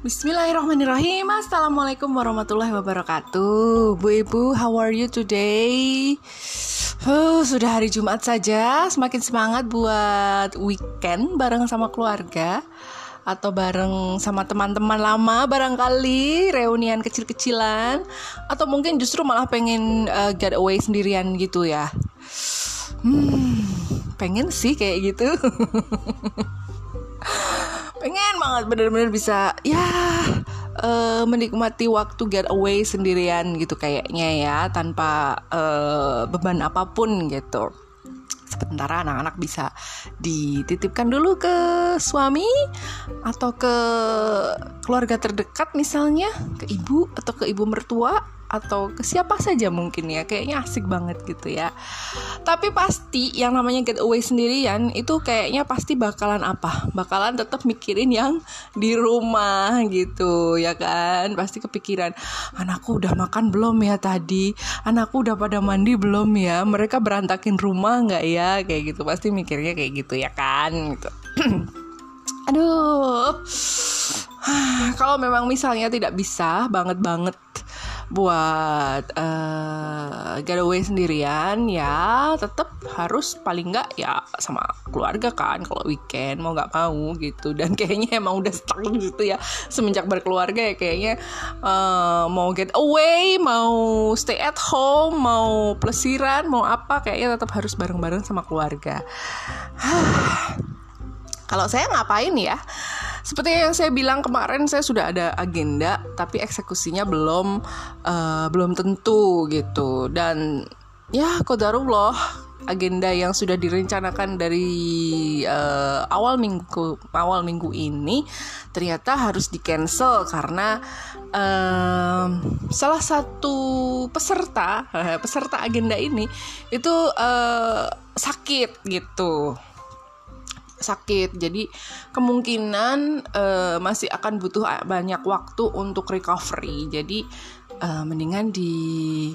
Bismillahirrahmanirrahim. Assalamualaikum warahmatullahi wabarakatuh. Bu Ibu, how are you today? Huh, sudah hari Jumat saja. Semakin semangat buat weekend bareng sama keluarga Atau bareng sama teman-teman lama barangkali Reunian kecil-kecilan Atau mungkin justru malah pengen uh, get away sendirian gitu ya. Hmm, pengen sih kayak gitu pengen banget bener-bener bisa ya uh, menikmati waktu get away sendirian gitu kayaknya ya tanpa uh, beban apa pun gitu. Sementara anak-anak bisa dititipkan dulu ke suami atau ke keluarga terdekat misalnya ke ibu atau ke ibu mertua atau ke siapa saja mungkin ya kayaknya asik banget gitu ya. Tapi pasti yang namanya getaway sendirian itu kayaknya pasti bakalan apa? Bakalan tetap mikirin yang di rumah gitu ya kan? Pasti kepikiran anakku udah makan belum ya tadi? Anakku udah pada mandi belum ya? Mereka berantakin rumah nggak ya? Kayak gitu pasti mikirnya kayak gitu ya kan? Gitu. Aduh. Kalau memang misalnya tidak bisa banget banget buat uh, getaway sendirian ya tetap harus paling nggak ya sama keluarga kan kalau weekend mau nggak mau gitu. Dan kayaknya emang udah stuck gitu ya semenjak berkeluarga ya kayaknya. Uh, mau get away mau stay at home mau plesiran mau apa kayaknya tetap harus bareng-bareng sama keluarga. Kalau saya ngapain ya seperti yang saya bilang kemarin saya sudah ada agenda tapi eksekusinya belum uh, belum tentu gitu. Dan ya kodarullah agenda yang sudah direncanakan dari uh, awal minggu awal minggu ini ternyata harus di cancel karena uh, salah satu peserta peserta agenda ini itu uh, sakit gitu sakit. Jadi kemungkinan uh, masih akan butuh banyak waktu untuk recovery. Jadi uh, mendingan di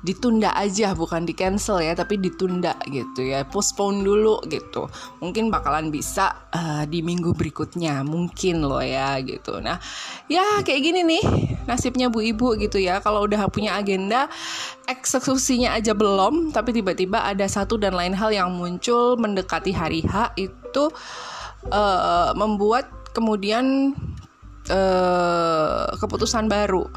ditunda aja bukan di cancel ya tapi ditunda gitu ya. Postpone dulu gitu. Mungkin bakalan bisa uh, di minggu berikutnya. Mungkin loh ya gitu. Nah ya kayak gini nih nasibnya bu ibu gitu ya. Kalau udah punya agenda eksekusinya aja belum tapi tiba-tiba ada satu dan lain hal yang muncul mendekati hari H itu uh, membuat kemudian uh, keputusan baru.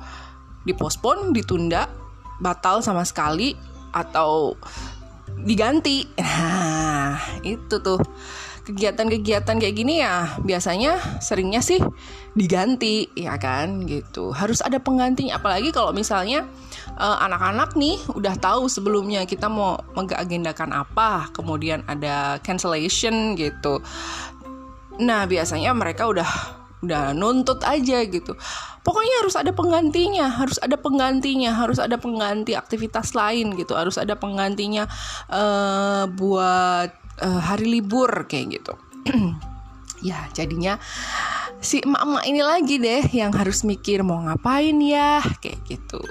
Dipospon ditunda batal sama sekali atau diganti. Nah, itu tuh. Kegiatan-kegiatan kayak gini ya biasanya seringnya sih diganti ya kan gitu. Harus ada penggantinya apalagi kalau misalnya uh, anak-anak nih udah tahu sebelumnya kita mau mengagendakan apa kemudian ada cancellation gitu. Nah biasanya mereka udah udah nuntut aja gitu. Pokoknya harus ada penggantinya harus ada penggantinya harus ada pengganti aktivitas lain gitu. Harus ada penggantinya uh, buat uh, hari libur kayak gitu. Ya jadinya si emak-emak ini lagi deh yang harus mikir mau ngapain ya kayak gitu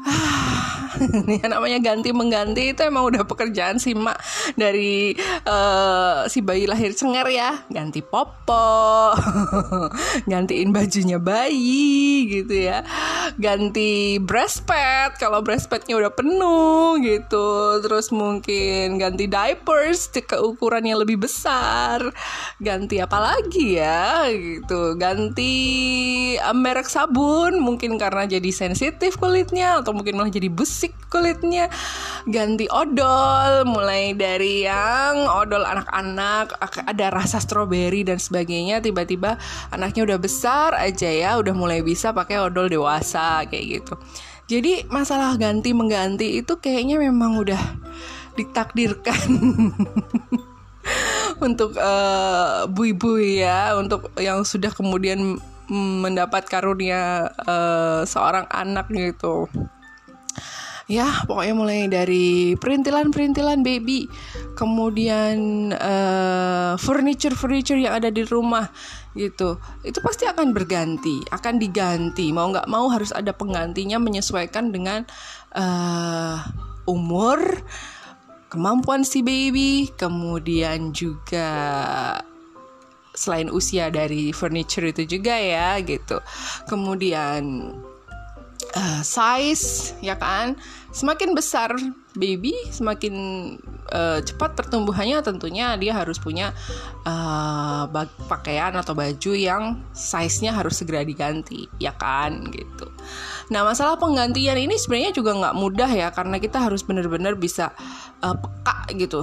ya namanya ganti mengganti itu emang udah pekerjaan si mak dari uh, si bayi lahir cengar ya. Ganti popo gantiin bajunya bayi gitu ya. Ganti breast pad kalau breast padnya udah penuh gitu. Terus mungkin ganti diapers ke ukuran yang lebih besar. Ganti apa lagi ya gitu. Ganti uh, merek sabun mungkin karena jadi sensitif kulitnya mungkin malah jadi busik kulitnya. Ganti odol mulai dari yang odol anak-anak ada rasa stroberi dan sebagainya tiba-tiba anaknya udah besar aja ya udah mulai bisa pakai odol dewasa kayak gitu. Jadi masalah ganti mengganti itu kayaknya memang udah ditakdirkan untuk uh, bui-bui ya untuk yang sudah kemudian mendapat karunia uh, seorang anak gitu ya pokoknya mulai dari perintilan-perintilan baby. Kemudian uh, furniture-furniture yang ada di rumah gitu. Itu pasti akan berganti akan diganti. Mau nggak mau harus ada penggantinya menyesuaikan dengan uh, umur kemampuan si baby. Kemudian juga selain usia dari furniture itu juga ya gitu. Kemudian uh, size ya kan? Semakin besar baby semakin uh, cepat pertumbuhannya tentunya dia harus punya uh, pakaian atau baju yang size-nya harus segera diganti ya kan? Gitu. Nah masalah penggantian ini sebenarnya juga nggak mudah ya karena kita harus benar-benar bisa uh, peka gitu.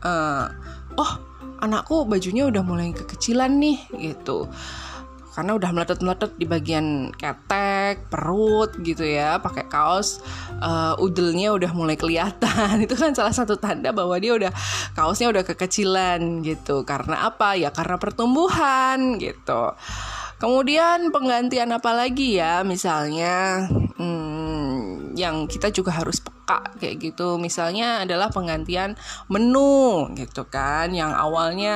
Uh, oh anakku bajunya udah mulai kekecilan nih gitu karena udah meletot-meletot di bagian ketek, perut gitu ya, pakai kaos uh, udelnya udah mulai kelihatan. Itu kan salah satu tanda bahwa dia udah kaosnya udah kekecilan gitu. Karena apa? Ya karena pertumbuhan gitu. Kemudian penggantian apa lagi ya? Misalnya hmm, yang kita juga harus kayak gitu. Misalnya adalah penggantian menu gitu kan. Yang awalnya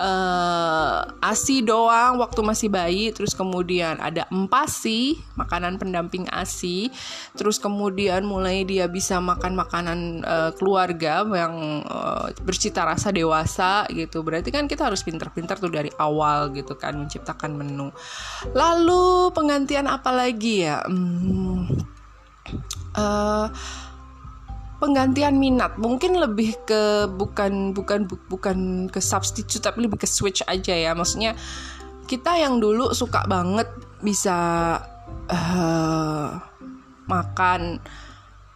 uh, ASI doang waktu masih bayi, terus kemudian ada empasi, makanan pendamping ASI. Terus kemudian mulai dia bisa makan makanan uh, keluarga yang uh, bercita rasa dewasa gitu. Berarti kan kita harus pintar-pintar tuh dari awal gitu kan menciptakan menu. Lalu penggantian apa lagi ya? Hmm, uh, penggantian minat. Mungkin lebih ke bukan bukan bukan ke substitute tapi lebih ke switch aja ya. Maksudnya kita yang dulu suka banget bisa uh, makan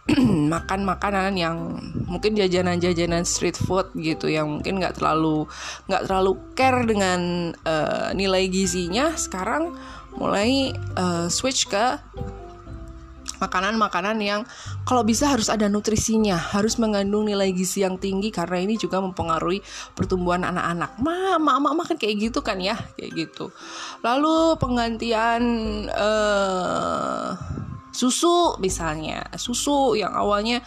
makan makanan yang mungkin jajanan-jajanan street food gitu yang mungkin nggak terlalu nggak terlalu care dengan uh, nilai gizinya. Sekarang mulai uh, switch ke makanan-makanan yang kalau bisa harus ada nutrisinya, harus mengandung nilai gizi yang tinggi karena ini juga mempengaruhi pertumbuhan anak-anak. Ma, mama, mama kan kayak gitu kan ya, kayak gitu. Lalu penggantian uh, susu misalnya. Susu yang awalnya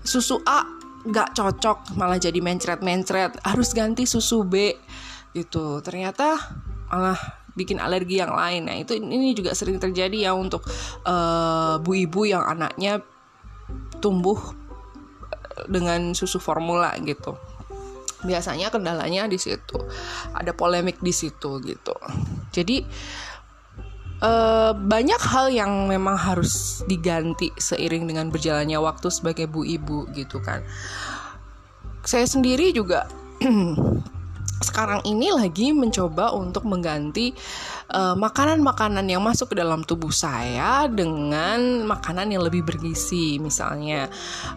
susu A nggak cocok malah jadi mencret-mencret. Harus ganti susu B. Gitu. Ternyata malah bikin alergi yang lain. Nah itu ini juga sering terjadi ya untuk uh, bu ibu yang anaknya tumbuh dengan susu formula gitu. Biasanya kendalanya di situ. Ada polemik di situ gitu. Jadi uh, banyak hal yang memang harus diganti seiring dengan berjalannya waktu sebagai bu ibu gitu kan. Saya sendiri juga sekarang ini lagi mencoba untuk mengganti eh, makanan-makanan uh, yang masuk ke dalam tubuh saya dengan makanan yang lebih bergizi. Misalnya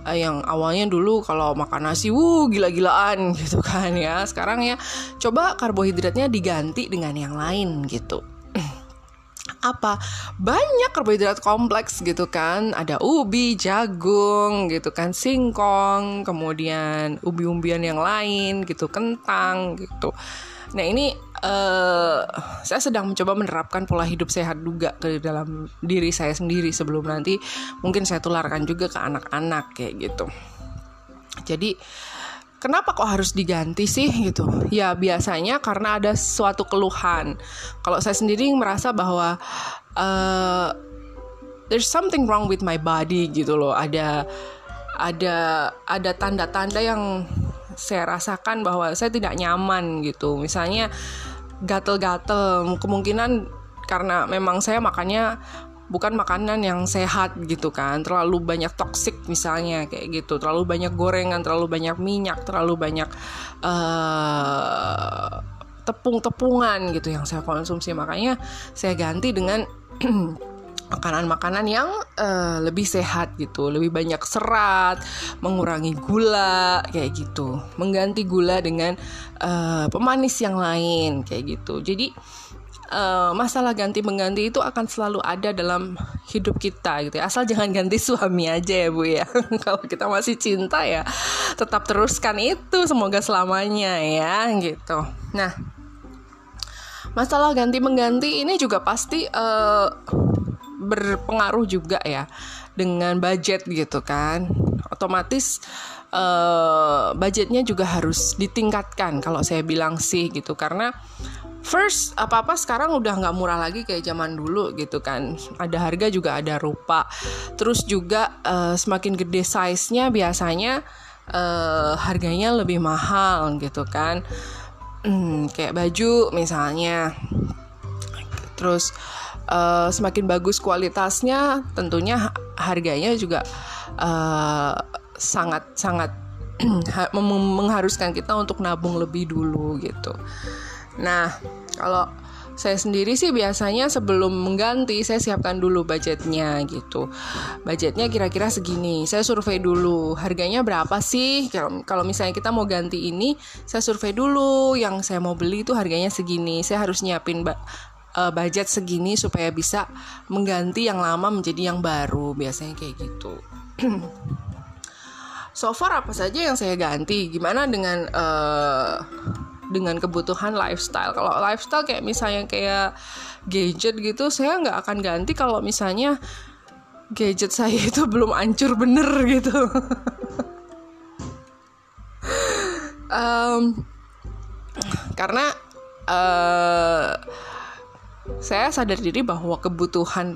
uh, yang awalnya dulu kalau makan nasi wuh gila-gilaan gitu kan ya. Sekarang ya coba karbohidratnya diganti dengan yang lain gitu apa? Banyak karbohidrat kompleks gitu kan. Ada ubi jagung gitu kan singkong kemudian ubi-umbian yang lain gitu kentang gitu. Nah ini uh, saya sedang mencoba menerapkan pola hidup sehat juga ke dalam diri saya sendiri sebelum nanti mungkin saya tularkan juga ke anak-anak kayak gitu. Jadi kenapa kok harus diganti sih gitu? Ya biasanya karena ada suatu keluhan. Kalau saya sendiri merasa bahwa uh, there's something wrong with my body gitu loh. Ada ada ada tanda-tanda yang saya rasakan bahwa saya tidak nyaman gitu. Misalnya gatel-gatel kemungkinan karena memang saya makannya bukan makanan yang sehat gitu kan. Terlalu banyak toksik misalnya kayak gitu. Terlalu banyak gorengan terlalu banyak minyak terlalu banyak uh, tepung-tepungan gitu yang saya konsumsi. Makanya saya ganti dengan makanan-makanan yang uh, lebih sehat gitu, lebih banyak serat, mengurangi gula kayak gitu, mengganti gula dengan uh, pemanis yang lain kayak gitu. Jadi uh, masalah ganti mengganti itu akan selalu ada dalam hidup kita gitu ya. Asal jangan ganti suami aja ya Bu ya. Kalau kita masih cinta ya tetap teruskan itu semoga selamanya ya gitu. Nah, masalah ganti mengganti ini juga pasti uh, berpengaruh juga ya dengan budget gitu kan. Otomatis uh, budgetnya juga harus ditingkatkan kalau saya bilang sih gitu karena first apa apa sekarang udah nggak murah lagi kayak zaman dulu gitu kan. Ada harga juga ada rupa. Terus juga uh, semakin gede size nya biasanya uh, harganya lebih mahal gitu kan. Hmm, kayak baju misalnya. Terus uh, semakin bagus kualitasnya tentunya harganya juga uh, sangat sangat mengharuskan kita untuk nabung lebih dulu gitu nah kalau saya sendiri sih biasanya sebelum mengganti saya siapkan dulu budgetnya gitu. Budgetnya kira-kira segini. Saya survei dulu harganya berapa sih? Kalau misalnya kita mau ganti ini saya survei dulu yang saya mau beli itu harganya segini. Saya harus nyiapin uh, budget segini supaya bisa mengganti yang lama menjadi yang baru biasanya kayak gitu. So far apa saja yang saya ganti? Gimana dengan uh, dengan kebutuhan lifestyle. Kalau lifestyle kayak misalnya kayak gadget gitu, saya nggak akan ganti kalau misalnya gadget saya itu belum hancur bener gitu. um, karena uh, saya sadar diri bahwa kebutuhan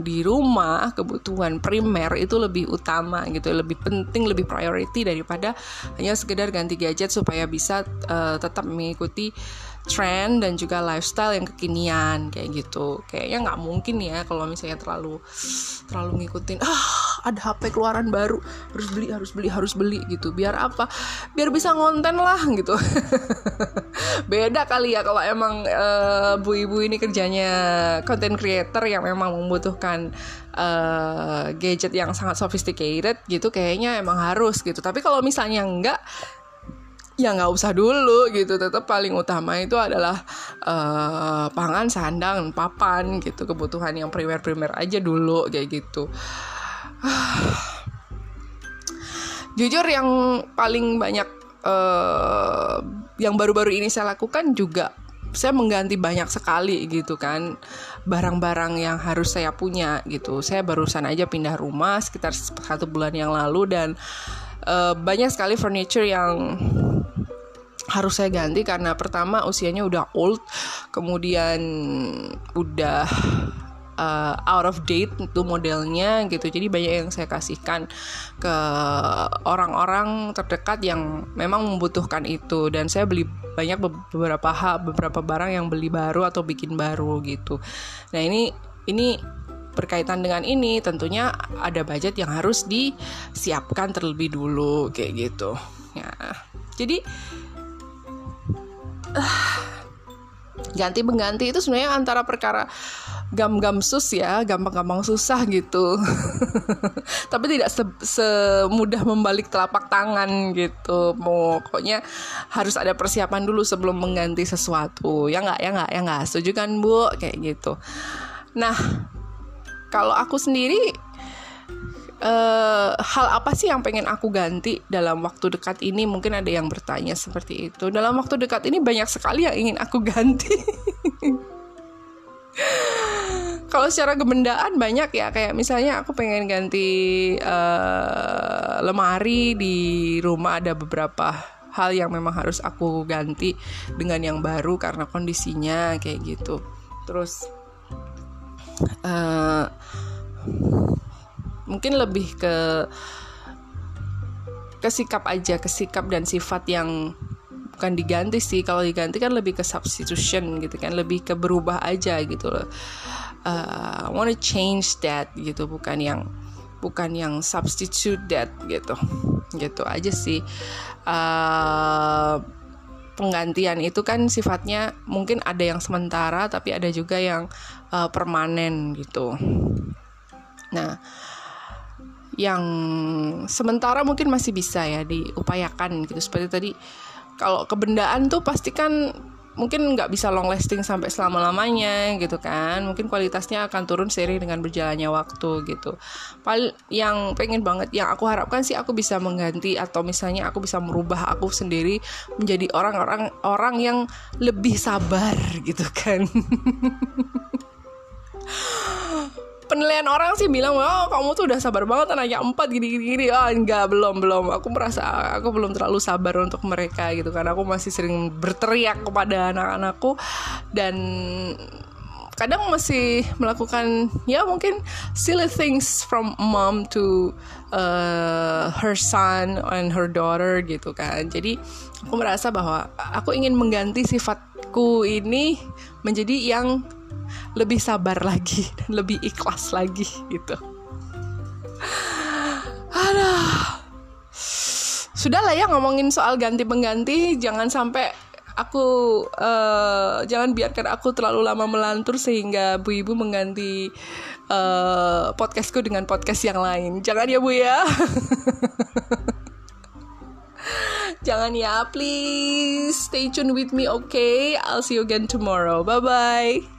di rumah, kebutuhan primer itu lebih utama gitu, lebih penting, lebih priority daripada hanya sekedar ganti gadget supaya bisa uh, tetap mengikuti trend dan juga lifestyle yang kekinian kayak gitu. Kayaknya nggak mungkin ya kalau misalnya terlalu terlalu ngikutin ah ada HP keluaran baru harus beli harus beli harus beli gitu. Biar apa? Biar bisa ngonten lah gitu. Beda kali ya kalau emang uh, bu ibu ini kerjanya content creator yang memang membutuhkan uh, gadget yang sangat sophisticated gitu kayaknya emang harus gitu. Tapi kalau misalnya enggak ya nggak usah dulu gitu. Tetap paling utama itu adalah uh, pangan sandang papan gitu. Kebutuhan yang primer-primer aja dulu kayak gitu. Jujur yang paling banyak uh, yang baru-baru ini saya lakukan juga saya mengganti banyak sekali gitu kan barang-barang yang harus saya punya gitu. Saya barusan aja pindah rumah sekitar satu bulan yang lalu dan uh, banyak sekali furniture yang harus saya ganti karena pertama usianya udah old, kemudian udah uh, out of date itu modelnya gitu. Jadi banyak yang saya kasihkan ke orang-orang terdekat yang memang membutuhkan itu dan saya beli banyak beberapa hal, beberapa barang yang beli baru atau bikin baru gitu. Nah, ini ini berkaitan dengan ini tentunya ada budget yang harus disiapkan terlebih dulu kayak gitu. Ya. Jadi ganti mengganti itu sebenarnya antara perkara gam-gam sus ya, gampang-gampang susah gitu. Tapi tidak se semudah membalik telapak tangan gitu. Pokoknya harus ada persiapan dulu sebelum mengganti sesuatu. Ya nggak, ya nggak, ya nggak. Setuju kan bu? Kayak gitu. Nah, kalau aku sendiri uh, hal apa sih yang pengen aku ganti dalam waktu dekat ini? Mungkin ada yang bertanya seperti itu. Dalam waktu dekat ini banyak sekali yang ingin aku ganti. Kalau secara kebendaan banyak ya, kayak misalnya aku pengen ganti uh, lemari di rumah ada beberapa hal yang memang harus aku ganti dengan yang baru karena kondisinya kayak gitu. Terus uh, mungkin lebih ke kesikap aja kesikap dan sifat yang bukan diganti sih. Kalau diganti kan lebih ke substitution gitu kan lebih ke berubah aja gitu loh. Uh, I wanna change that gitu bukan yang bukan yang substitute that gitu. Gitu aja sih. Uh, penggantian itu kan sifatnya mungkin ada yang sementara tapi ada juga yang uh, permanen gitu. Nah yang sementara mungkin masih bisa ya diupayakan gitu. Seperti tadi kalau kebendaan tuh pasti kan mungkin nggak bisa long lasting sampai selama lamanya gitu kan. Mungkin kualitasnya akan turun seiring dengan berjalannya waktu gitu. Pal yang pengen banget yang aku harapkan sih aku bisa mengganti atau misalnya aku bisa merubah aku sendiri menjadi orang-orang orang yang lebih sabar gitu kan penilaian orang sih bilang oh kamu tuh udah sabar banget anaknya empat gini gini gini oh enggak belum belum. Aku merasa aku belum terlalu sabar untuk mereka gitu karena aku masih sering berteriak kepada anak-anakku. Dan kadang masih melakukan ya mungkin silly things from mom to uh, her son and her daughter gitu kan. Jadi aku merasa bahwa aku ingin mengganti sifatku ini menjadi yang lebih sabar lagi dan lebih ikhlas lagi gitu Aduh. Sudah lah ya ngomongin soal ganti pengganti, jangan sampai aku uh, jangan biarkan aku terlalu lama melantur sehingga Bu Ibu mengganti uh, podcastku dengan podcast yang lain. Jangan ya Bu ya. jangan ya, please stay tune with me, okay? I'll see you again tomorrow. Bye bye.